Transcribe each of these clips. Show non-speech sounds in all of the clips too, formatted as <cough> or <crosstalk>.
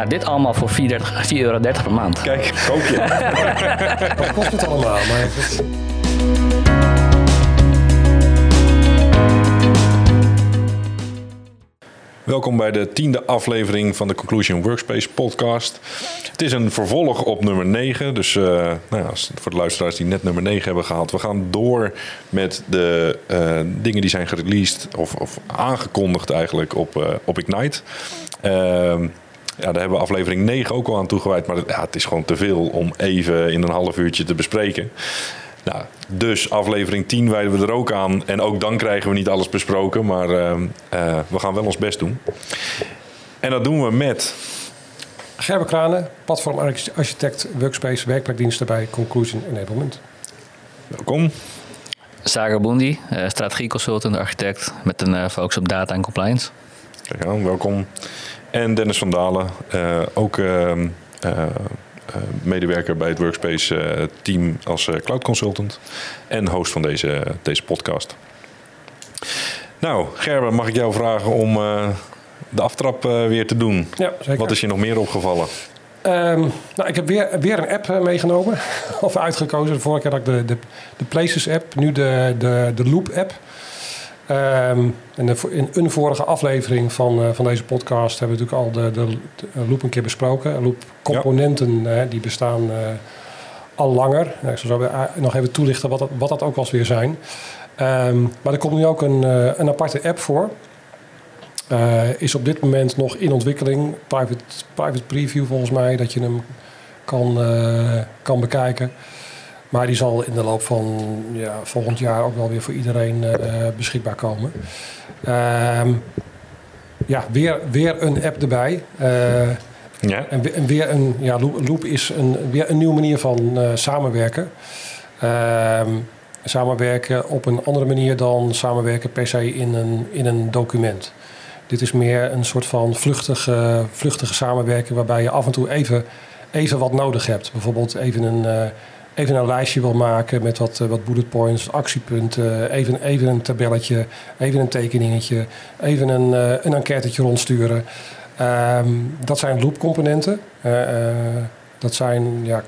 Ja, dit allemaal voor 4,30 euro per maand. Kijk, koop je. <laughs> Wat kost het allemaal? Maar Welkom bij de tiende aflevering van de Conclusion Workspace podcast. Het is een vervolg op nummer 9. Dus eh, nou ja, voor de luisteraars die net nummer 9 hebben gehaald. We gaan door met de eh, dingen die zijn gereleased of, of aangekondigd eigenlijk op, eh, op Ignite. Ja, daar hebben we aflevering 9 ook al aan toegewijd. Maar ja, het is gewoon te veel om even in een half uurtje te bespreken. Nou, dus aflevering 10 wijden we er ook aan. En ook dan krijgen we niet alles besproken. Maar ehm, eh, we gaan wel ons best doen. En dat doen we met... Gerber Kranen, platformarchitect, workspace, werkplekdiensten bij Conclusion Enablement. Welkom. Sagar Bondi, eh, strategieconsultant, architect met een eh, focus op data en compliance. Kijk aan, welkom. En Dennis van Dalen, eh, ook ehm, eh, eh, medewerker bij het Workspace team als cloud consultant. En host van deze, deze podcast. Nou, Gerber, mag ik jou vragen om de aftrap weer te doen? Ja, zeker. Wat is je nog meer opgevallen? Ehm, nou, ik heb weer, weer een app meegenomen. <laughs> of uitgekozen. De vorige keer had ik de, de, de Places app. Nu de, de, de Loop app. Ehm, de- in een vorige aflevering van, eh, van deze podcast hebben we natuurlijk al de, de, de Loop een keer besproken. Loop componenten eh, die bestaan eh, al langer. Nou, ik zal zo eh, nog even toelichten wat dat, wat dat ook als weer zijn. Ehm, maar er komt nu ook een, een aparte app voor. Is op dit moment nog in ontwikkeling. Private, private preview volgens mij, dat je hem kan, kan bekijken. Maar die zal in de loop van ja, volgend jaar ook wel weer voor iedereen eh, beschikbaar komen. Ehm, ja, weer, weer een app erbij. Eh, Ja? en, we- en weer een, ja, Loop, is een, weer een nieuwe manier van eh, samenwerken. Ehm, samenwerken op een andere manier dan samenwerken per se in een, in een document. Dit is meer een soort van vluchtige, vluchtige samenwerking waarbij je af en toe even, even wat nodig hebt. Bijvoorbeeld even een, even een lijstje wil maken met wat, eh, wat bullet points, actiepunten, even, even een tabelletje, even een tekeningetje, even een, eh, een enquêtetje rondsturen. Ehm, dat zijn loopcomponenten. Eh, eh, dat zijn ja,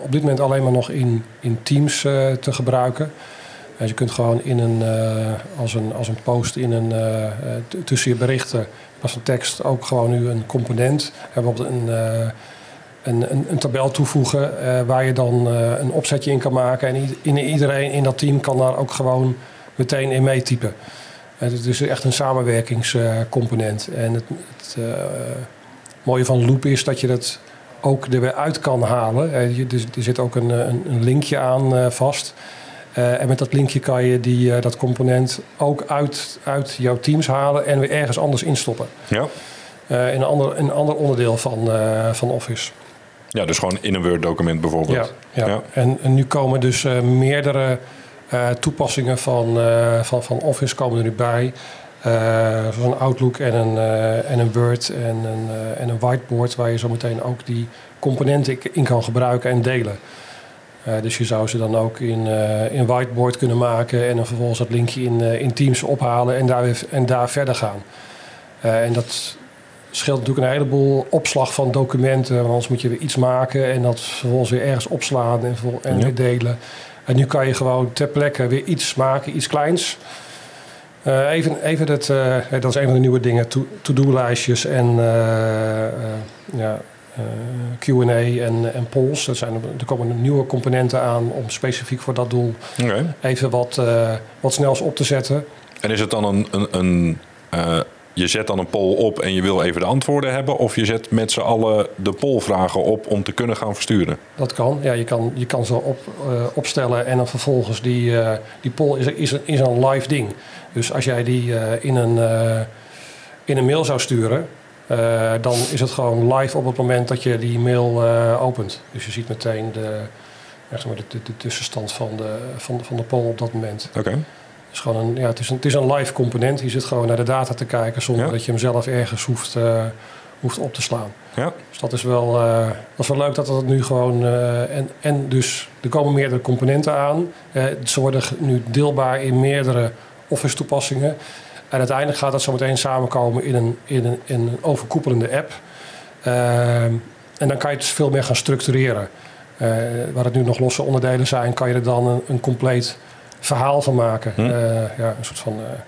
op dit moment alleen maar nog in, in Teams te gebruiken. Dus je kunt gewoon in een, als, een, als een post in een, tussen je berichten, als van tekst, ook gewoon nu een component. Bijvoorbeeld een, een, een, een tabel toevoegen eh, waar je dan eh, een opzetje in kan maken. En in, iedereen in dat team kan daar ook gewoon meteen in meetypen. Eh, Het is echt een samenwerkingscomponent. en het, het mooie van Loop is dat je dat ook er weer uit kan halen. Dus er zit ook een, een, linkje aan vast. En met dat linkje kan je die, dat component ook uit, uit jouw teams halen en weer ergens anders instoppen. Ja? In, een ander, een ander onderdeel van, van Office. Ja, dus gewoon in een Word-document bijvoorbeeld. Ja, ja. Ja. En, en nu komen dus eh, meerdere eh, toepassingen van, eh, van, van Office komen er nu bij. Zoals een Outlook en een, en een Word en een, en een whiteboard... waar je zo meteen ook die componenten in kan gebruiken en delen. Dus je zou ze dan ook in, in whiteboard kunnen maken... en dan vervolgens dat linkje in, in Teams ophalen en daar, weer, en daar verder gaan. En dat scheelt natuurlijk een heleboel opslag van documenten. Want anders moet je weer iets maken en dat vervolgens weer ergens opslaan en, en weer delen. En nu kan je gewoon ter plekke weer iets maken, iets kleins. Eh, even, even dat, eh, dat is een van de nieuwe dingen, to- to-do-lijstjes en eh, eh, ja, eh, Q&A en, en polls. Dat zijn, er komen nieuwe componenten aan om specifiek voor dat doel even wat, eh, wat snels op te zetten. En is het dan een... een, een eh, je zet dan een poll op en je wil even de antwoorden hebben... of je zet met z'n allen de pollvragen op om te kunnen gaan versturen? Dat kan. Ja, je kan, je kan ze op, eh, opstellen en dan vervolgens die, eh, die poll is, is, een, is een live ding. Dus als jij die eh, in, een, in een mail zou sturen, dan is het gewoon live op het moment dat je die mail opent. Dus je ziet meteen de, zeg maar de, de, de tussenstand van de, van, van de poll op dat moment. Oké. Is, gewoon een, ja, het, is een, het is een live component. Je zit gewoon naar de data te kijken zonder Ja. dat je hem zelf ergens hoeft, eh, hoeft op te slaan. Ja. Dus dat is wel, eh, dat is wel leuk dat dat nu gewoon. eh, en, en dus er komen meerdere componenten aan. Ze worden nu deelbaar in meerdere Office toepassingen. En uiteindelijk gaat dat zo meteen samenkomen in een, in een, in een overkoepelende app. Ehm, en dan kan je het veel meer gaan structureren. Waar het nu nog losse onderdelen zijn, kan je er dan een, een compleet verhaal van maken. Hm. Eh, ja, een soort van eh,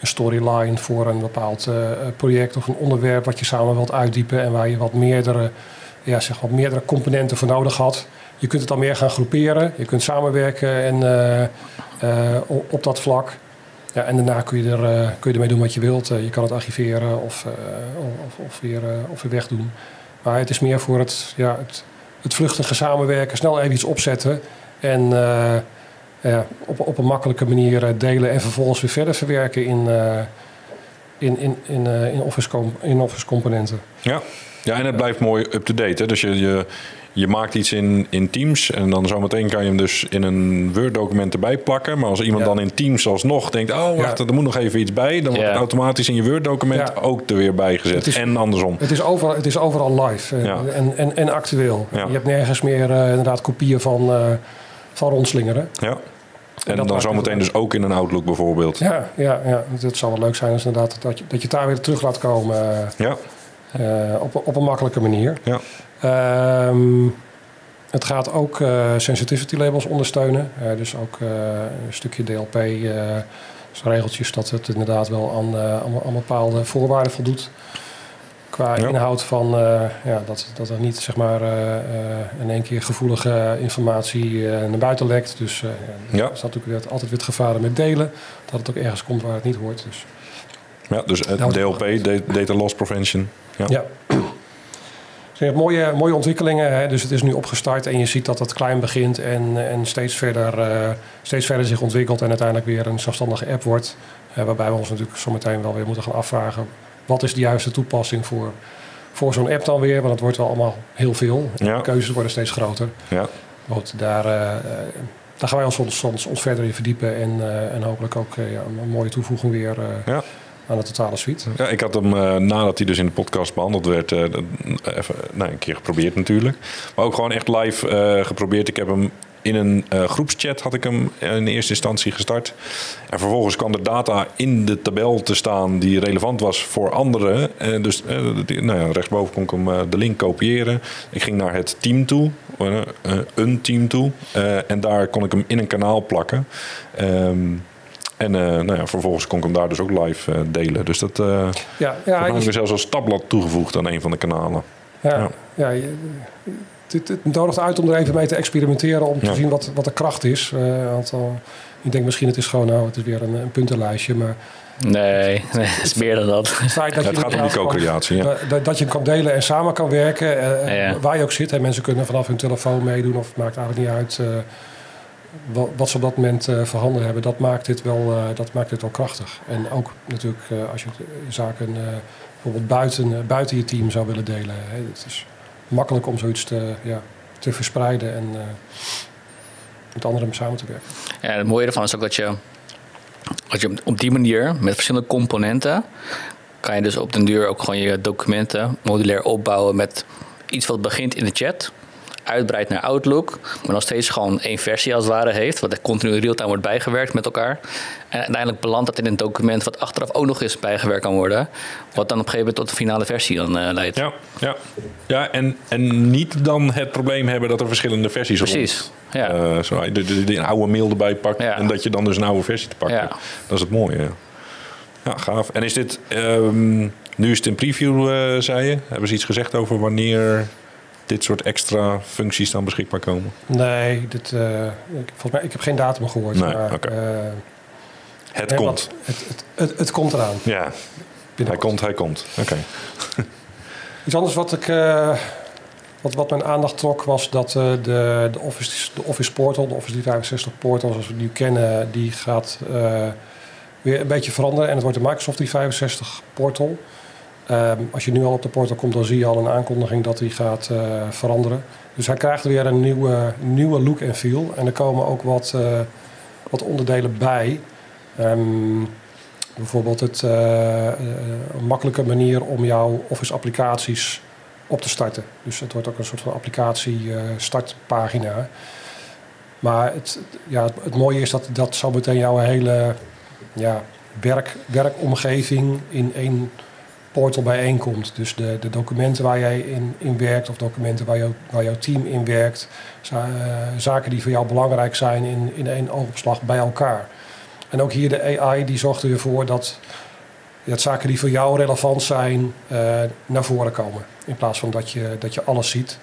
een storyline voor een bepaald eh, project of een onderwerp wat je samen wilt uitdiepen en waar je wat meerdere, ja, zeg wat meerdere componenten voor nodig had. Je kunt het dan meer gaan groeperen, je kunt samenwerken en, op dat vlak. Ja, en daarna kun je, er, kun je ermee doen wat je wilt. Je kan het archiveren of, of, of, weer, of weer wegdoen. Maar het is meer voor het, ja, het, het vluchtige samenwerken, snel even iets opzetten en op, op een makkelijke manier eh, delen en vervolgens weer verder verwerken in, eh, in, in, in, eh, in, office, com- in office componenten. Ja. ja, en het blijft mooi up-to-date. hè. Dus je, je, je maakt iets in, in Teams en dan zometeen kan je hem dus in een Word-document erbij plakken. Maar als iemand Ja. dan in Teams alsnog denkt, oh wacht, Ja. er moet nog even iets bij. Dan wordt Ja. het automatisch in je Word-document Ja. ook er weer bij gezet. Het is- en andersom. Het is overal, het is overal live eh, Ja. en, en, en actueel. Ja. Je hebt nergens meer eh, inderdaad kopieën van, eh, van rondslingeren. Ja. En, dat dan zometeen dus ook in een Outlook bijvoorbeeld. Ja, ja, ja. Het zou wel leuk zijn als inderdaad dat je, dat je het daar weer terug laat komen eh, Ja, eh, op, op een makkelijke manier. ja. Ehm, het gaat ook eh, sensitivity labels ondersteunen. Dus ook een stukje DLP, dus regeltjes dat het inderdaad wel aan, aan, aan bepaalde voorwaarden voldoet. Qua Ja. inhoud van eh, ja, dat, dat er niet zeg maar, eh, eh, in één keer gevoelige informatie naar buiten lekt. Dus ja, er is natuurlijk weer, altijd weer het gevaren met delen. Dat het ook ergens komt waar het niet hoort. Dus, ja dus Nou, DLP, da- Data Loss Prevention. Ja. ja. Dus je hebt mooie, mooie ontwikkelingen. Hè? Dus het is nu opgestart en je ziet dat het klein begint en, en steeds, verder, steeds verder zich ontwikkelt en uiteindelijk weer een zelfstandige app wordt. Waarbij we ons natuurlijk zometeen wel weer moeten gaan afvragen. Wat is de juiste toepassing voor, voor zo'n app dan weer? Want het wordt wel allemaal heel veel. Ja. De keuzes worden steeds groter. Ja. Goed, daar, eh, daar gaan wij ons, ons, ons, ons verder in verdiepen. En, eh, en hopelijk ook eh, ja, een mooie toevoeging weer Ja. aan de totale suite. Ja, ik had hem nadat hij dus in de podcast behandeld werd, dat- even, nou, een keer geprobeerd natuurlijk. Maar ook gewoon echt live geprobeerd. Ik heb hem in een eh, groepschat had ik hem in eerste instantie gestart. En vervolgens kwam de data in de tabel te staan die relevant was voor anderen. En dus eh, die- nou ja, rechtsboven kon ik hem de link kopiëren. Ik ging naar het team toe, een team toe. en daar kon ik hem in een kanaal plakken. Ehm, en nou ja, vervolgens kon ik hem daar dus ook live delen. Dus dat, eh Ja, ja, heb ik zelfs als tabblad toegevoegd aan een van de kanalen. Ja, Ja. ja. je- het, het nodigt uit om er even mee te experimenteren, om Ja. te zien wat, wat de kracht is. Eh, want eh, ik denk misschien het is gewoon, nou, het is weer een, een puntenlijstje. Maar Nee, <laughs> nee, het is meer dan dat. het feit dat Het je gaat om die co-creatie. Ja. dat, dat je hem kan delen en samen kan werken, eh, Ja. waar je ook zit. Hè. Mensen kunnen vanaf hun telefoon meedoen, of het maakt eigenlijk niet uit eh, wat, wat ze op dat moment eh voorhanden hebben. Dat maakt dit wel, eh, dat maakt dit wel krachtig. En ook natuurlijk eh, als je eh, zaken eh, bijvoorbeeld buiten, eh, buiten je team zou willen delen. Hè. Het is makkelijk om zoiets te, ja, te verspreiden en eh, met anderen samen te werken. Ja, het mooie ervan is ook dat je, dat je op die manier met verschillende componenten kan je dus op den duur ook gewoon je documenten modulair opbouwen met iets wat begint in de chat, uitbreidt naar Outlook, maar nog steeds gewoon één versie als het ware heeft, wat er continu in real-time wordt bijgewerkt met elkaar. En uiteindelijk belandt dat in een document wat achteraf ook nog eens bijgewerkt kan worden, wat dan op een gegeven moment tot de finale versie dan eh, leidt. Ja, ja. ja en, en niet dan het probleem hebben dat er verschillende versies Precies. Ja. Eh, zo, de, de, de- een oude mail erbij pakt Ja. en dat je dan dus een oude versie te pakken. Ja. Dat is het mooie. Ja, ja gaaf. En is dit, ehm, nu is het in preview, eh, zei je. Hebben ze iets gezegd over wanneer dit soort extra functies dan beschikbaar komen? Nee, dit, eh, ik, volgens mij, ik heb geen datum gehoord. Nee, maar, oké. eh, Het nee, komt. Het, het, het, het komt eraan. Ja, hij komt, hij komt. Oké. <laughs> Iets anders wat, ik, eh, wat, wat mijn aandacht trok was dat de, de, Office, de Office Portal, de Office 365 Portal zoals we die nu kennen, die gaat weer een beetje veranderen. En het wordt de Microsoft 365 Portal. Ehm, als je nu al op de portal komt, dan zie je al een aankondiging dat die gaat eh, veranderen. Dus hij krijgt weer een nieuwe, nieuwe look en feel. En er komen ook wat, eh, wat onderdelen bij. Ehm, bijvoorbeeld het, eh, een makkelijke manier om jouw Office applicaties op te starten. Dus het wordt ook een soort van applicatie eh, startpagina. Maar het, ja, het, het mooie is dat dat zo meteen jouw hele ja, werk, werkomgeving in één portal bijeenkomt. Dus de, de documenten waar jij in, in werkt of documenten waar, jou, waar jouw team in werkt. eh, zaken die voor jou belangrijk zijn in, in één oogopslag bij elkaar. En ook hier de AI die zorgt er weer voor dat, dat zaken die voor jou relevant zijn eh, naar voren komen. In plaats van dat je, dat je alles ziet.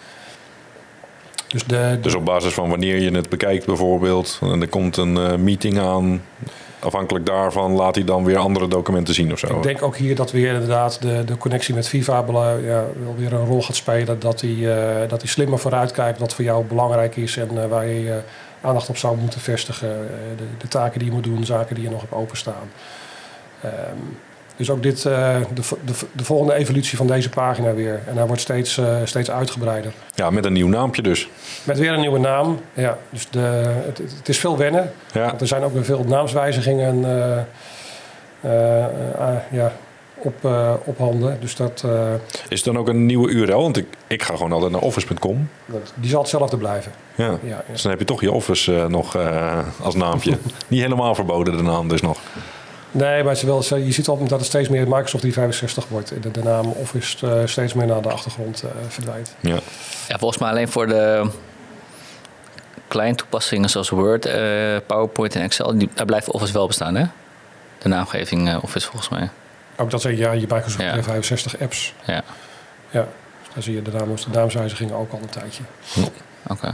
Dus, de, Dus op basis van wanneer je het bekijkt bijvoorbeeld, en er komt een eh, meeting aan, afhankelijk daarvan laat hij dan weer andere documenten zien of zo. Ik denk ook hier dat weer inderdaad de, de connectie met bela- ja, weer een rol gaat spelen. Dat hij eh, dat hij slimmer vooruitkijkt wat voor jou belangrijk is en eh, waar je aandacht op zou moeten vestigen. Eh, de, de taken die je moet doen, zaken die je nog hebt openstaan. Ehm, dus ook dit, eh, de, de, de volgende evolutie van deze pagina weer. En hij wordt steeds, eh, steeds uitgebreider. Ja, met een nieuw naampje dus. Met weer een nieuwe naam. Ja, dus de, het, het is veel wennen. Ja, Want er zijn ook weer veel naamswijzigingen eh, ja, op, op handen. Dus dat, is het dan ook een nieuwe URL? Want ik, ik ga gewoon altijd naar office.com. die zal hetzelfde blijven. Ja. Ja, ja. Dus dan heb je toch je office nog als naampje. <laughs> Niet helemaal verboden de naam dus nog. Nee, maar wel, je ziet wel dat het steeds meer Microsoft 365 wordt. En De, de naam Office eh, steeds meer naar de achtergrond eh, verdwijnt. Ja. Ja, volgens mij alleen voor de kleine toepassingen zoals Word, eh, PowerPoint en Excel, die, daar blijft Office wel bestaan, hè? De naamgeving eh, Office volgens mij. Ook dat zijn ja, je Microsoft Ja. 365 apps. Ja, Ja, dus daar zie je de, naam, de naamswijzigingen ook al een tijdje. oké.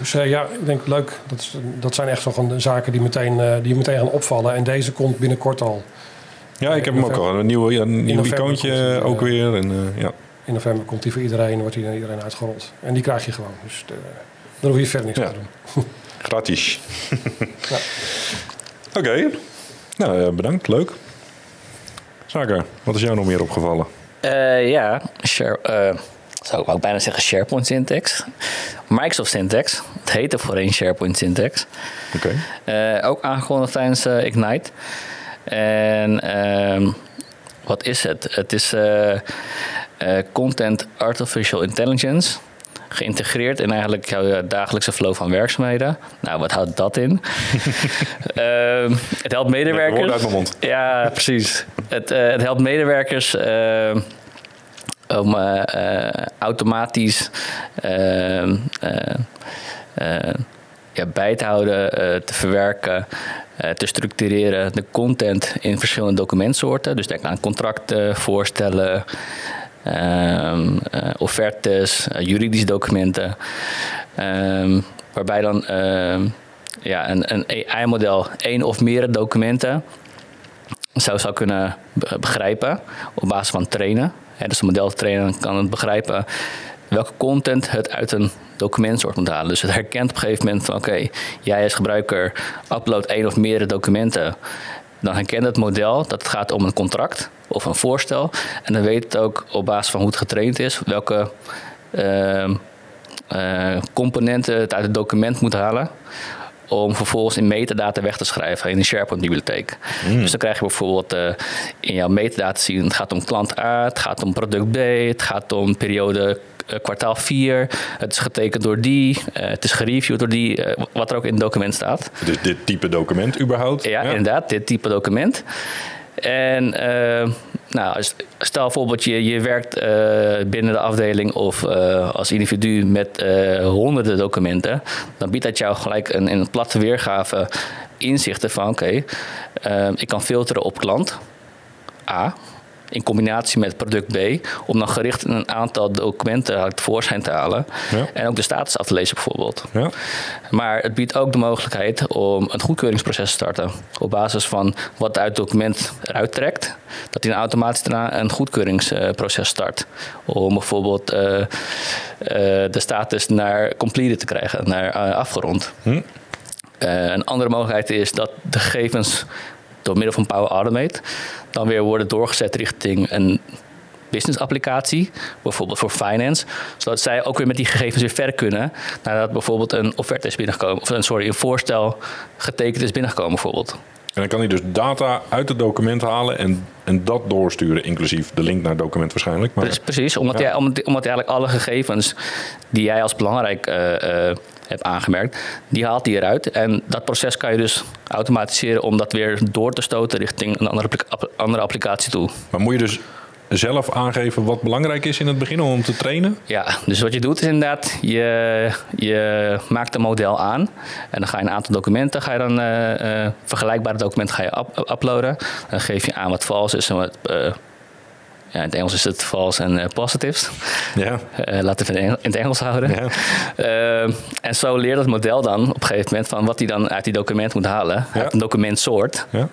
Dus eh, ja, ik denk leuk. Dat, is, dat zijn echt zo van de zaken die meteen, eh, die meteen gaan opvallen. En deze komt binnenkort al. ja, ik heb hem ook al. Een nieuw, ja, een nieuw icoontje hij, ook eh, weer. En, eh, ja. In november komt die voor iedereen, wordt die naar iedereen uitgerold. En die krijg je gewoon. Dus de, daar hoef je verder niks Ja. aan te doen. <laughs> Gratis. <laughs> Ja. Oké. Nou, eh, bedankt. Leuk. Zaker, wat is jou nog meer opgevallen? Eh, ja, share, eh, zou ik ook bijna zeggen SharePoint syntax. Microsoft syntax. Het heette voorheen SharePoint syntax. Oké. Eh, ook aangekondigd tijdens eh, Ignite. En ehm, wat is het? Het is eh, Content Artificial Intelligence. Geïntegreerd in eigenlijk jouw dagelijkse flow van werkzaamheden. Nou, wat houdt dat in? <laughs> Ehm, het helpt medewerkers. uit mijn mond. Ja, precies. Het, het helpt medewerkers eh, om eh, eh, automatisch eh, eh, bij te houden, te verwerken, te structureren de content in verschillende documentsoorten. Dus denk aan contracten, voorstellen, ehm, eh, offertes, juridische documenten. Ehm, waarbij dan ehm, ja, een, een AI-model één of meerdere documenten zou, zou kunnen be- begrijpen op basis van trainen. Hè, dus een model trainen kan het begrijpen welke content het uit een documentsoort moet halen. Dus het herkent op een gegeven moment van oké, jij als gebruiker upload één of meerdere documenten. Dan herkent het model dat het gaat om een contract of een voorstel. En dan weet het ook op basis van hoe het getraind is welke ehm, eh, componenten het uit het document moet halen om vervolgens in metadata weg te schrijven in een SharePoint-bibliotheek. Dus dan krijg je bijvoorbeeld eh, in jouw metadata zien... het gaat om klant A, het gaat om product B... het gaat om periode eh, kwartaal 4... het is getekend door die, eh, het is gereviewd door die... wat er ook in het document staat. Dus dit type document überhaupt? Ja, inderdaad, dit type document. En nou, stel bijvoorbeeld je, je werkt eh, binnen de afdeling of eh, als individu met eh, honderden documenten, dan biedt dat jou gelijk een, een platte weergave inzichten van oké, ik kan filteren op klant A. In combinatie met product B, om dan gericht een aantal documenten uit tevoorschijn te halen. Ja. En ook de status af te lezen, bijvoorbeeld. Ja. Maar het biedt ook de mogelijkheid om een goedkeuringsproces te starten. Op basis van wat uit het document eruit trekt, dat hij dan automatisch daarna een goedkeuringsproces start. Om bijvoorbeeld eh, eh, de status naar completed te krijgen, naar eh, afgerond. Hm. Een andere mogelijkheid is dat de gegevens door middel van Power Automate dan weer worden doorgezet richting een business applicatie, bijvoorbeeld voor finance, zodat zij ook weer met die gegevens weer verder kunnen nadat bijvoorbeeld een offerte is binnengekomen, of een, sorry, een voorstel getekend is binnengekomen bijvoorbeeld. En dan kan hij dus data uit het document halen en, en dat doorsturen, inclusief de link naar het document waarschijnlijk. Maar, Precies, precies omdat, Ja. jij, omdat, eigenlijk alle gegevens die jij als belangrijk eh, hebt aangemerkt, die haalt hij eruit. En dat proces kan je dus automatiseren om dat weer door te stoten richting een andere, andere applicatie toe. maar moet je dus zelf aangeven wat belangrijk is in het begin om te trainen? Ja, dus wat je doet is inderdaad, je, je maakt een model aan. En dan ga je een aantal documenten, ga je dan uh, vergelijkbare documenten ga je up uploaden. Dan geef je aan wat vals is en wat ja, in het Engels is het false en uh, positives. Ja. Uh, laten we het in het Engels houden. Ja. Uh, en zo leert het model dan op een gegeven moment van wat hij dan uit die document moet halen. Ja. Uit een documentsoort. Ja.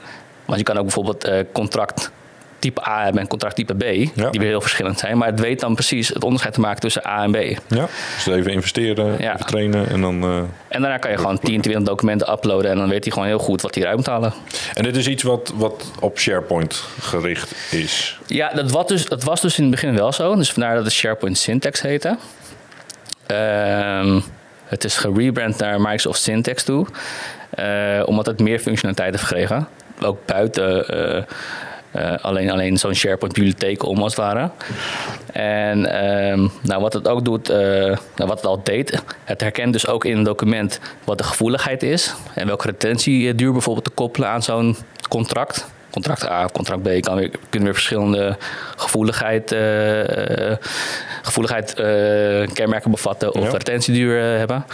Want je kan ook bijvoorbeeld contract type A hebben en contract type B, die weer heel verschillend zijn. Maar het weet dan precies het onderscheid te maken tussen A en B. Ja, dus even investeren, even trainen en dan... Uh, en daarna kan je gewoon 10, 20 documenten uploaden en dan weet hij gewoon heel goed wat hij eruit moet halen. En dit is iets wat, wat op SharePoint gericht is? Ja, dat was, dus, dat was dus in het begin wel zo. Dus vandaar dat het SharePoint Syntax heette. Uh, het is gerebrand naar Microsoft Syntax toe. Uh, omdat het meer functionaliteit heeft gekregen. Ook buiten uh, uh, alleen alleen zo'n SharePoint-bibliotheek om als het ware. En uh, nou, wat het ook doet, uh, nou, wat het al deed, het herkent dus ook in een document wat de gevoeligheid is en welke retentieduur bijvoorbeeld te koppelen aan zo'n contract. Contract A of contract B kan weer, kunnen weer verschillende gevoeligheid, gevoeligheid kenmerken bevatten of ja. retentieduur hebben.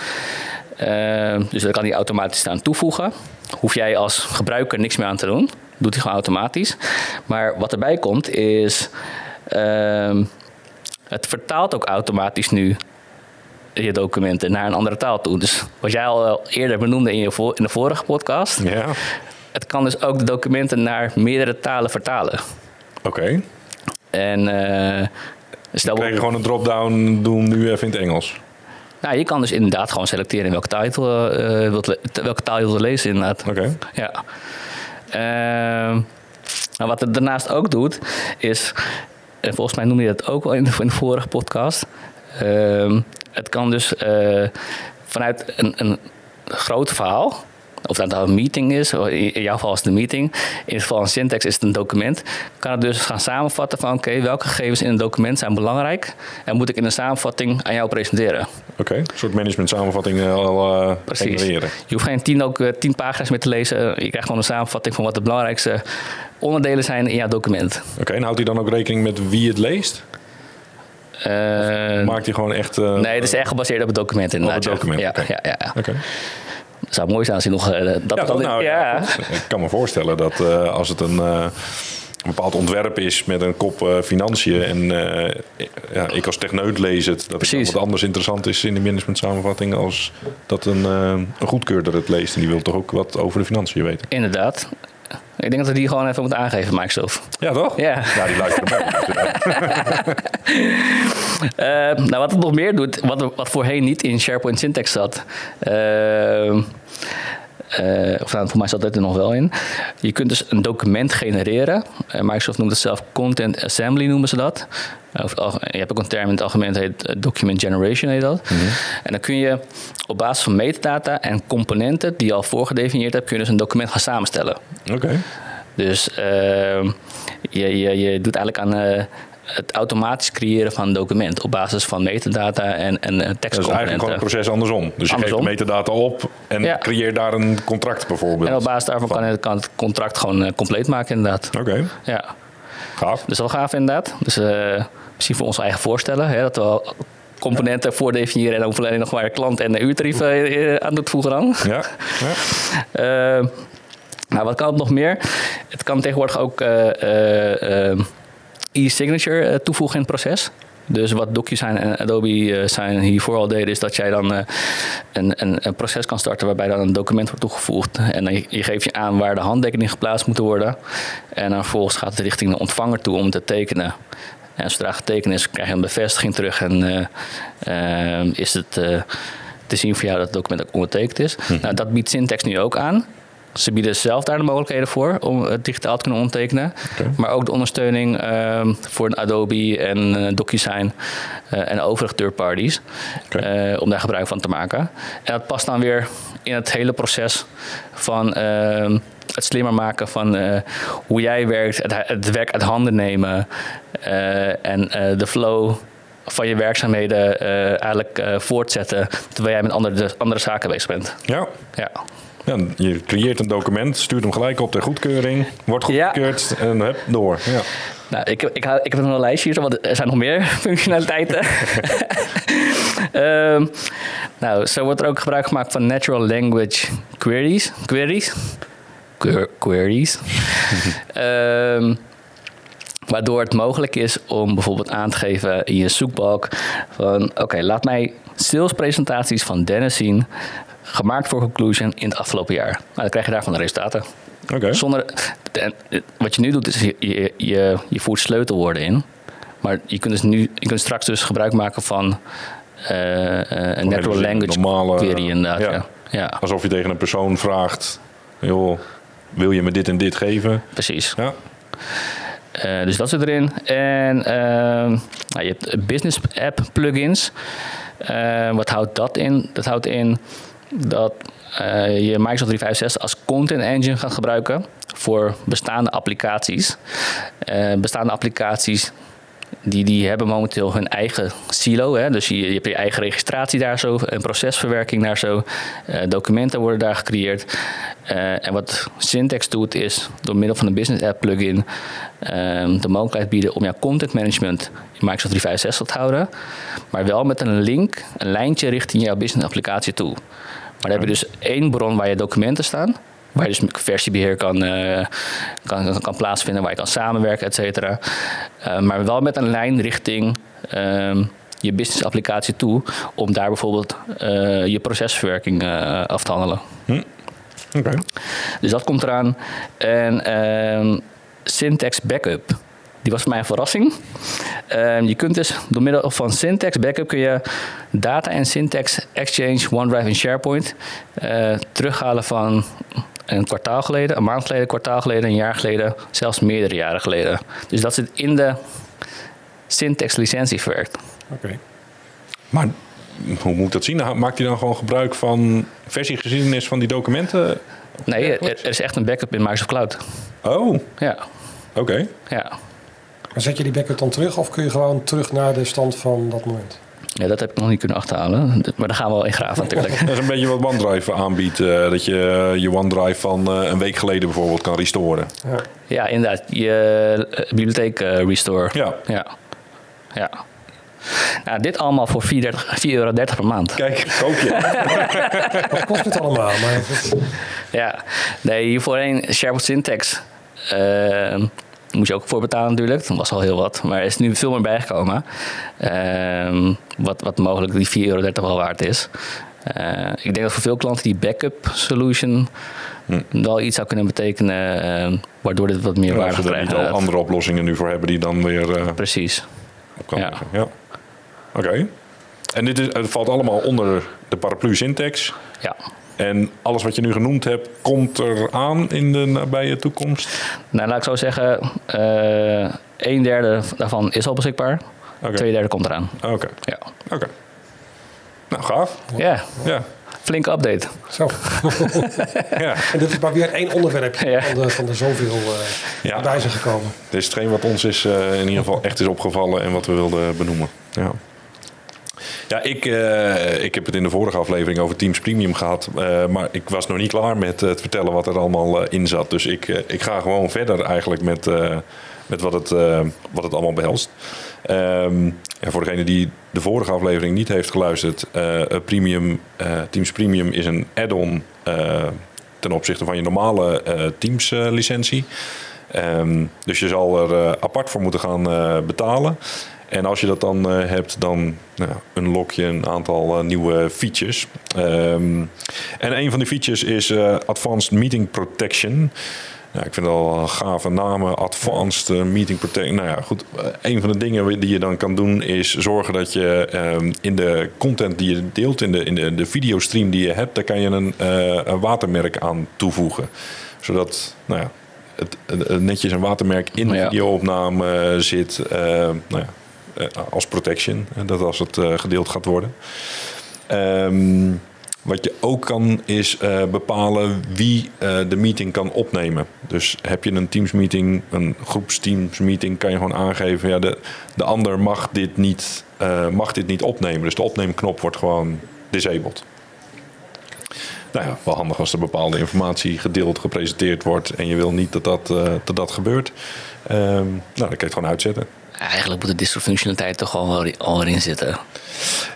Ehm, dus daar kan hij automatisch aan toevoegen. Hoef jij als gebruiker niks meer aan te doen doet hij gewoon automatisch. Maar wat erbij komt is, uh, het vertaalt ook automatisch nu je documenten naar een andere taal toe. Dus wat jij al eerder benoemde in, je in de vorige podcast, ja. het kan dus ook de documenten naar meerdere talen vertalen. Oké. En uh, stel je gewoon een drop-down doen nu even in het Engels. Nou, je kan dus inderdaad gewoon selecteren in welke taal je, uh, welke taal je wilt lezen inderdaad. Oké. Ja. Uh, wat het daarnaast ook doet, is, en volgens mij noemde je dat ook wel in de, vorige podcast. Uh, het kan dus uh, vanuit een, een groot verhaal of dat een meeting is, in jouw geval is het een meeting. In het geval van syntax is het een document. Kan het dus gaan samenvatten van oké, welke gegevens in een document zijn belangrijk en moet ik in een samenvatting aan jou presenteren. Oké, een soort management samenvatting eh, al uh, Precies. Je hoeft geen tien, ook, uh, tien pagina's meer te lezen. Je krijgt gewoon een samenvatting van wat de belangrijkste onderdelen zijn in jouw document. Oké, en houdt hij dan ook rekening met wie het leest? Uh, maakt hij gewoon echt... Uh, nee, het is echt gebaseerd op het document inderdaad. Op het document, ja. Okay. ja, ja, ja. Okay zou mooi zijn als hij nog uh, dat, ja, dat nou, ja. ik kan me voorstellen dat uh, als het een, uh, een bepaald ontwerp is met een kop financiën en ja, ik als techneut lees het, dat het wat anders interessant is in de management samenvatting als dat een, een goedkeurder het leest en die wil toch ook wat over de financiën weten. Inderdaad. Ik denk dat we die gewoon even moeten aangeven, Microsoft. Ja, toch? Ja. Ja, die luisteren <laughs> uh, nou, wat het nog meer doet, wat, wat voorheen niet in SharePoint Syntax zat... Uh, uh, of nou, voor mij zat dat er nog wel in. Je kunt dus een document genereren. Uh, Microsoft noemt het zelf Content Assembly, noemen ze dat. Je hebt ook een term in het algemeen, dat heet Document Generation. Heet dat. Mm -hmm. En dan kun je op basis van metadata en componenten die je al voorgedefinieerd hebt, kun je dus een document gaan samenstellen. Oké. Okay. Dus ehm, je, je, je doet eigenlijk aan eh, het automatisch creëren van een document op basis van metadata en, en tekstcomponenten. Dat is eigenlijk gewoon het proces andersom. Dus je andersom. geeft metadata op en ja. creëer daar een contract bijvoorbeeld. En op basis daarvan kan het, kan het, contract gewoon compleet maken inderdaad. Oké. Okay. Ja. Gaaf. Dus wel gaaf inderdaad. Dus uh, misschien voor onze eigen voorstellen. Hè, dat we componenten voordefiniëren en dan alleen nog maar klant en uurtarieven aan toevoegen dan. Ja. ja. uh, <laughs> nou, wat kan het nog meer? Het kan tegenwoordig ook e-signature toevoegen in het proces. Dus wat DocuSign en Adobe zijn hiervoor al deden, is dat jij dan een, een, een, proces kan starten waarbij dan een document wordt toegevoegd. En dan je, je geeft je aan waar de handtekening geplaatst moet worden. En dan vervolgens gaat het richting de ontvanger toe om te tekenen. En zodra getekend is, krijg je een bevestiging terug en uh, uh, is het te zien voor jou dat het document ook ondertekend is. Hm. Nou, dat biedt Syntax nu ook aan. Ze bieden zelf daar de mogelijkheden voor om het digitaal te kunnen ondertekenen. Okay. Maar ook de ondersteuning uh, voor Adobe en uh, DocuSign uh, en overige third parties. Okay. om daar gebruik van te maken. En dat past dan weer in het hele proces van ehm, het slimmer maken van hoe jij werkt, het, het, werk uit handen nemen en de flow van je werkzaamheden eigenlijk voortzetten terwijl jij met andere, andere zaken bezig bent. Ja. ja. Ja, je creëert een document, stuurt hem gelijk op ter goedkeuring, wordt Ja. goedgekeurd en hup, door. Ja. Nou, ik, heb- ik, ik heb nog een lijstje hier, want er zijn nog meer <laughs> functionaliteiten. <laughs> Ehm, nou, zo wordt er ook gebruik gemaakt van natural language queries. Queries? Que- queries. <laughs> Ehm, waardoor het mogelijk is om bijvoorbeeld aan te geven in je zoekbalk van... oké, laat mij salespresentaties van Dennis zien... gemaakt voor Conclusion in het afgelopen jaar. Nou, dan krijg je daarvan de resultaten. Oké. Zonder, en, eh, wat je nu doet, is je, je, je, je voert sleutelwoorden in. Maar je kunt, dus nu, je kunt straks dus gebruik maken van eh, eh, een natural language normale- query inderdaad. ja. Ja. Ja. Alsof je tegen een persoon vraagt, joh, wil je me dit en dit geven? precies. Ja, dus dat zit erin. En ehm, nou, je hebt business app plugins. Wat houdt dat in? Dat houdt in dat eh, je Microsoft 365 als content engine gaat gebruiken voor bestaande applicaties. Eh, bestaande applicaties die, die hebben momenteel hun eigen silo. Hè? Dus je, je hebt je eigen registratie daar zo, en procesverwerking daar zo. Eh, documenten worden daar gecreëerd. En wat Syntax doet is door middel van een business app plugin ehm, de mogelijkheid bieden om jouw content management in Microsoft 365 te houden. Maar wel met een link, een lijntje richting jouw business applicatie toe. Maar dan heb je dus één bron waar je documenten staan. Waar je dus versiebeheer kan, eh, kan, kan plaatsvinden, waar je kan samenwerken, et cetera. Eh, maar wel met een lijn richting ehm, je business applicatie toe. Om daar bijvoorbeeld eh, je procesverwerking af te handelen. oké. Dus dat komt eraan. En ehm, Syntax Backup. Die was voor mij een verrassing. Ehm, je kunt dus door middel van Syntax Backup kun je data en Syntax Exchange, OneDrive en SharePoint eh, terughalen van een kwartaal geleden, een maand geleden, een kwartaal geleden, een jaar geleden, zelfs meerdere jaren geleden. Dus dat zit in de Syntax licentie verwerkt. Oké. Maar hoe moet ik dat zien? Maakt hij dan gewoon gebruik van versiegeschiedenis van die documenten? Nee, er, er is echt een backup in Microsoft Cloud. Oh, Ja, oké. ja. Maar zet je die backup dan terug of kun je gewoon terug naar de stand van dat moment? ja, dat heb ik nog niet kunnen achterhalen. <laughs> Maar daar gaan we wel in graven natuurlijk. <laughs> Dat is een beetje wat OneDrive aanbiedt. eh, dat je je OneDrive van eh, een week geleden bijvoorbeeld kan restoren. Ja. Ja, inderdaad. Je eh, bibliotheek eh, restore. Ja. Ja. ja. Nou, dit allemaal voor 4,30 euro per maand. Kijk, koop je. <laughs> Wat kost het allemaal? Maar Ja. Nee, hier voorheen SharePoint Syntax. Moet je ook voor betalen natuurlijk. Dat was al heel wat. Maar er is nu veel meer bijgekomen. Ehm, wat, wat mogelijk die 4,30 euro wel waard is. Eh, ik denk dat voor veel klanten die backup solution wel iets zou kunnen betekenen. eh, waardoor dit wat meer Ja, waarde als we er krijgt. niet al andere oplossingen nu voor hebben die dan weer eh, Precies. op kan Ja. Oké. En dit is, het valt allemaal onder de paraplu syntax. Ja. En alles wat je nu genoemd hebt, komt er aan in de nabije toekomst? Nou, laat ik zo zeggen, eh een derde daarvan is al beschikbaar. Oké. Twee derde komt eraan. Oké. Ja. Oké. Nou, gaaf. ja, Ja. flinke update. Zo. <laughs> ja. En dit is maar weer één onderwerpje Ja. van, de, van de zoveel eh Ja. bij zijn gekomen. Dit is hetgeen wat ons is, eh, in ieder geval echt is opgevallen en wat we wilden benoemen. Ja. Ja, ik, eh, ik heb het in de vorige aflevering over Teams Premium gehad. eh, maar ik was nog niet klaar met het vertellen wat er allemaal eh, in zat. Dus ik, eh, ik ga gewoon verder eigenlijk met, eh, met wat, het, eh, wat het allemaal behelst. Ehm, ja, voor degene die de vorige aflevering niet heeft geluisterd. eh, eh, Premium, eh, Teams Premium is een add-on eh, ten opzichte van je normale eh, Teams eh, licentie. Ehm, dus je zal er eh, apart voor moeten gaan eh, betalen. En als je dat dan eh, hebt, dan nou, unlock je een aantal eh, nieuwe features. Ehm, en een van die features is eh, Advanced Meeting Protection. Ja, ik vind het al een gave namen. Advanced Meeting Protection. Nou ja, goed. Een van de dingen die je dan kan doen is zorgen dat je ehm, in de content die je deelt, in de, in de, de videostream die je hebt, daar kan je een, een watermerk aan toevoegen. Zodat, nou ja, het, het- netjes een watermerk in de Ja. videoopname zit. eh, nou ja, als protection. eh, dat als het eh, gedeeld gaat worden. Ehm, wat je ook kan is eh, bepalen wie eh, de meeting kan opnemen. Dus heb je een Teams meeting, een groepsteams meeting, kan je gewoon aangeven, ja, de, de ander mag dit, niet, eh, mag dit niet opnemen. Dus de opneemknop wordt gewoon disabled. nou ja, wel handig als er bepaalde informatie gedeeld, gepresenteerd wordt en je wil niet dat dat, eh, dat, dat gebeurt. Ehm, nou, dan kan je het gewoon uitzetten. Eigenlijk moet de distro-functionaliteit toch al, wel- al erin zitten.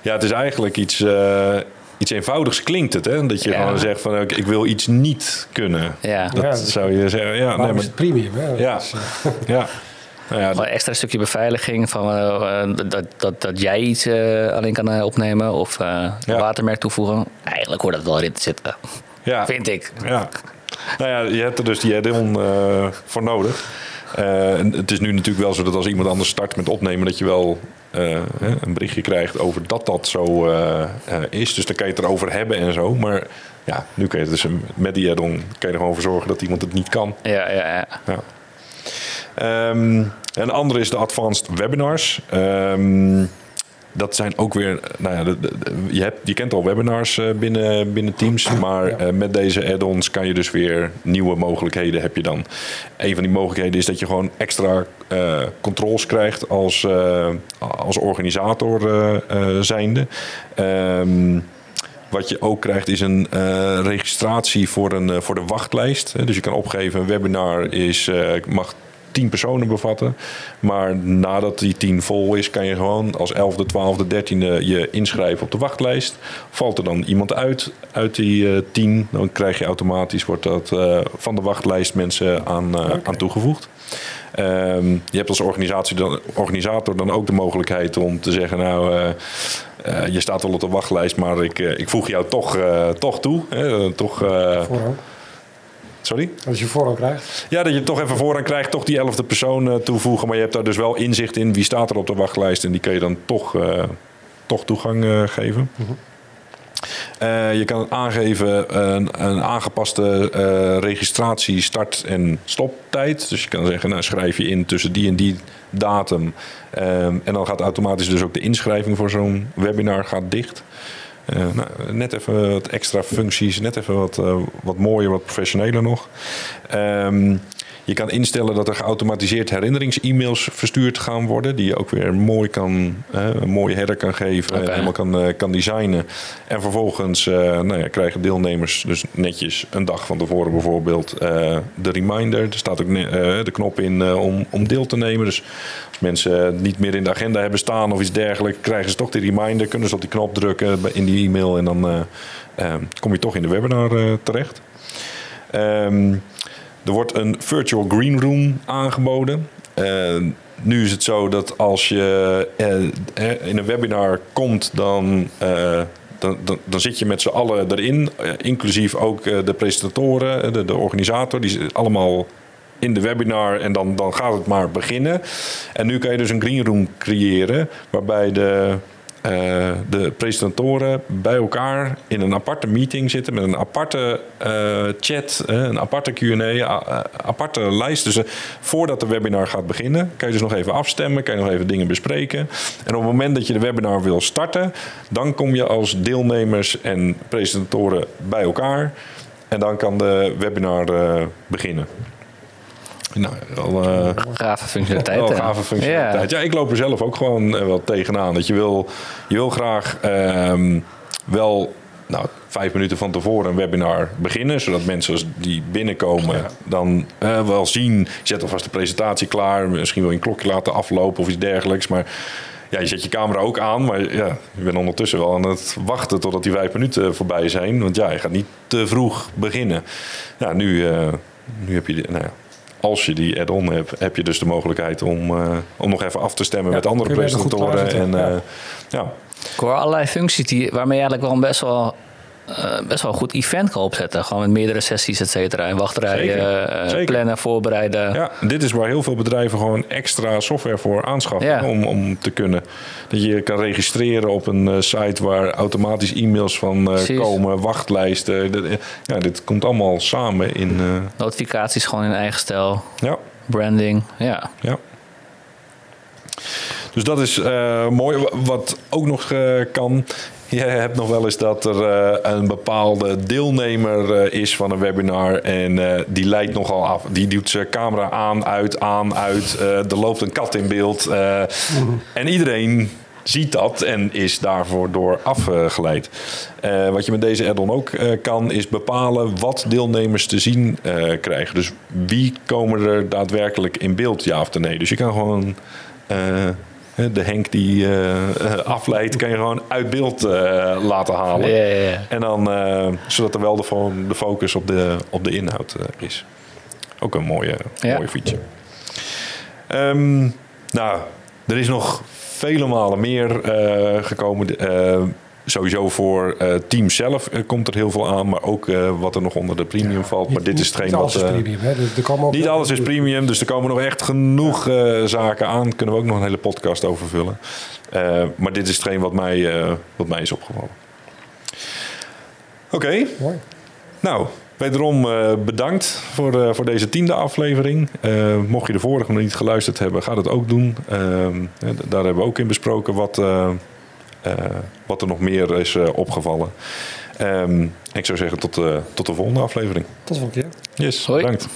Ja, het is eigenlijk iets, eh, iets eenvoudigs klinkt het. Hè? Dat je Ja. gewoon zegt van ik, ik wil iets niet kunnen. Ja. Dat Ja, dat- zou je zeggen. Ja, nee, is maar, het premium? Hè? Ja. is, eh, <laughs> ja. Nou ja, een extra stukje beveiliging van eh, dat, dat, dat jij iets alleen kan opnemen of eh, een Ja. watermerk toevoegen. Eigenlijk hoort dat wel erin te zitten. ja. Vind ik. Ja. Nou ja, je hebt er dus die add-on eh, voor nodig. Eh, het is nu natuurlijk wel zo dat als iemand anders start met opnemen, dat je wel eh, een berichtje krijgt over dat dat zo eh, is. Dus dan kan je het erover hebben en zo. Maar ja, nu kan je het dus met die add-on kan je er gewoon voor zorgen dat iemand het niet kan. Ja, ja, ja. Ja. Ehm, een andere is de advanced webinars. Ehm, dat zijn ook weer, nou ja, de- de- de- je, hebt, je kent al webinars eh, binnen, binnen Teams, maar eh, met deze add-ons kan je dus weer nieuwe mogelijkheden heb je dan. Een van die mogelijkheden is dat je gewoon extra eh, controls krijgt als, als organisator zijnde. Ehm, wat je ook krijgt is een registratie voor, een, voor de wachtlijst. Dus je kan opgeven, een webinar is, eh, mag 10 personen bevatten. Maar nadat die 10 vol is, kan je gewoon als 11e, 12e, 13e je inschrijven op de wachtlijst. Valt er dan iemand uit uit die eh 10, dan krijg je automatisch wordt dat, eh, van de wachtlijst mensen aan, eh, aan toegevoegd. Ehm, je hebt als organisatie dan, organisator dan ook de mogelijkheid om te zeggen, nou, je staat wel op de wachtlijst, maar ik, ik voeg jou toch, toch toe. Hè, toch. Sorry? Als je voorrang krijgt. Ja, dat je toch even vooraan krijgt, toch die elfde persoon eh, toevoegen. Maar je hebt daar dus wel inzicht in wie staat er op de wachtlijst. En die kun je dan toch, eh, toch toegang eh, geven. Eh, je kan aangeven een, een aangepaste registratie, start- en stoptijd. Dus je kan zeggen, nou, schrijf je in tussen die en die datum. Ehm, en dan gaat automatisch dus ook de inschrijving voor zo'n webinar gaat dicht. Eh, nou, net even wat extra functies, net even wat, eh, wat mooier, wat professioneler nog. Ehm, je kan instellen dat er geautomatiseerd herinnerings-e-mails verstuurd gaan worden. Die je ook weer mooi kan, eh, een mooie header kan geven en helemaal kan, eh, kan designen. En vervolgens eh, nou ja, krijgen deelnemers dus netjes een dag van tevoren bijvoorbeeld eh, de reminder. Er staat ook de knop in om, om deel te nemen. Dus als mensen niet meer in de agenda hebben staan of iets dergelijks, krijgen ze toch die reminder. Kunnen ze op die knop drukken in die e-mail en dan kom je toch in de webinar terecht. Ehm, er wordt een virtual green room aangeboden. Eh, nu is het zo dat als je eh, eh, in een webinar komt, dan, dan, dan, zit je met z'n allen erin. inclusief ook de presentatoren, de, de organisator. Die allemaal in de webinar en dan, dan gaat het maar beginnen. En nu kan je dus een green room creëren waarbij de, eh, de presentatoren bij elkaar in een aparte meeting zitten met een aparte eh, chat, eh, een aparte Q&A, a- aparte lijst. Dus eh, voordat de webinar gaat beginnen, kan je dus nog even afstemmen, kan je nog even dingen bespreken. En op het moment dat je de webinar wil starten, dan kom je als deelnemers en presentatoren bij elkaar. En dan kan de webinar eh, beginnen. Nou, wel, eh, Gave functionaliteit. gave. Ja. ik loop er zelf ook gewoon eh, wel tegenaan. Dat je wil, je wil graag ehm, wel nou, vijf minuten van tevoren een webinar beginnen. Zodat mensen als die binnenkomen dan eh, wel zien. Je zet alvast de presentatie klaar. Misschien wil je een klokje laten aflopen of iets dergelijks. Maar ja, je zet je camera ook aan. Maar ja, je bent ondertussen wel aan het wachten totdat die vijf minuten voorbij zijn. Want ja, je gaat niet te vroeg beginnen. Ja, nu, eh, nu heb je... De, nou ja, als je die add-on hebt, heb je dus de mogelijkheid om, eh, om nog even af te stemmen Ja, met andere presentatoren. En, eh, ja. Ik hoor allerlei functies die, waarmee je eigenlijk wel een best wel, eh, best wel een goed event kan opzetten. Gewoon met meerdere sessies, et cetera. En wachtrijen, eh, zeker. plannen, voorbereiden. Ja, dit is waar heel veel bedrijven gewoon extra software voor aanschaffen Ja. om, om te kunnen. Dat je kan registreren op een eh, site waar automatisch e-mails van komen, wachtlijsten. Dat- Ja, dit komt allemaal samen in. Notificaties gewoon in eigen stijl. ja, Branding. Ja. ja. Dus dat is mooi. Wa- Wat ook nog kan. Je hebt nog wel eens dat er eh, een bepaalde deelnemer eh, is van een webinar. En eh, die leidt nogal af. Die doet zijn camera aan, uit, aan, uit. Er loopt een kat in beeld. eh, En iedereen ziet dat en is daarvoor door afgeleid. Wat je met deze add-on ook kan, is bepalen wat deelnemers te zien krijgen. Dus wie komen er daadwerkelijk in beeld, ja of nee. Dus je kan gewoon de Henk die eh, afleidt, kan je gewoon uit beeld eh, laten halen. Ja, ja, ja. En dan, zodat er wel de, fo- de focus op de, op de inhoud is. Ook een mooie, mooie feature. Ehm, nou, er is nog vele malen meer gekomen. Sowieso voor eh team zelf eh, komt er heel veel aan. Maar ook eh, wat er nog onder de premium valt. Maar Niet- dit is hetgeen niet alles wat... is premium. Hè? Er, er komen ook niet alles is premium, dus er komen nog echt genoeg zaken aan. Kunnen we ook nog een hele podcast over vullen. Maar dit is hetgeen wat mij, wat mij is opgevallen. Oké, Mooi. nou, wederom bedankt voor, voor deze tiende aflevering. Eh, mocht je de vorige nog niet geluisterd hebben, ga dat ook doen. Ehm, eh, daar hebben we ook in besproken wat, wat er nog meer is eh, opgevallen. Ehm, ik zou zeggen tot, eh, tot de volgende aflevering. Tot de volgende keer. Yes, Hoi. bedankt.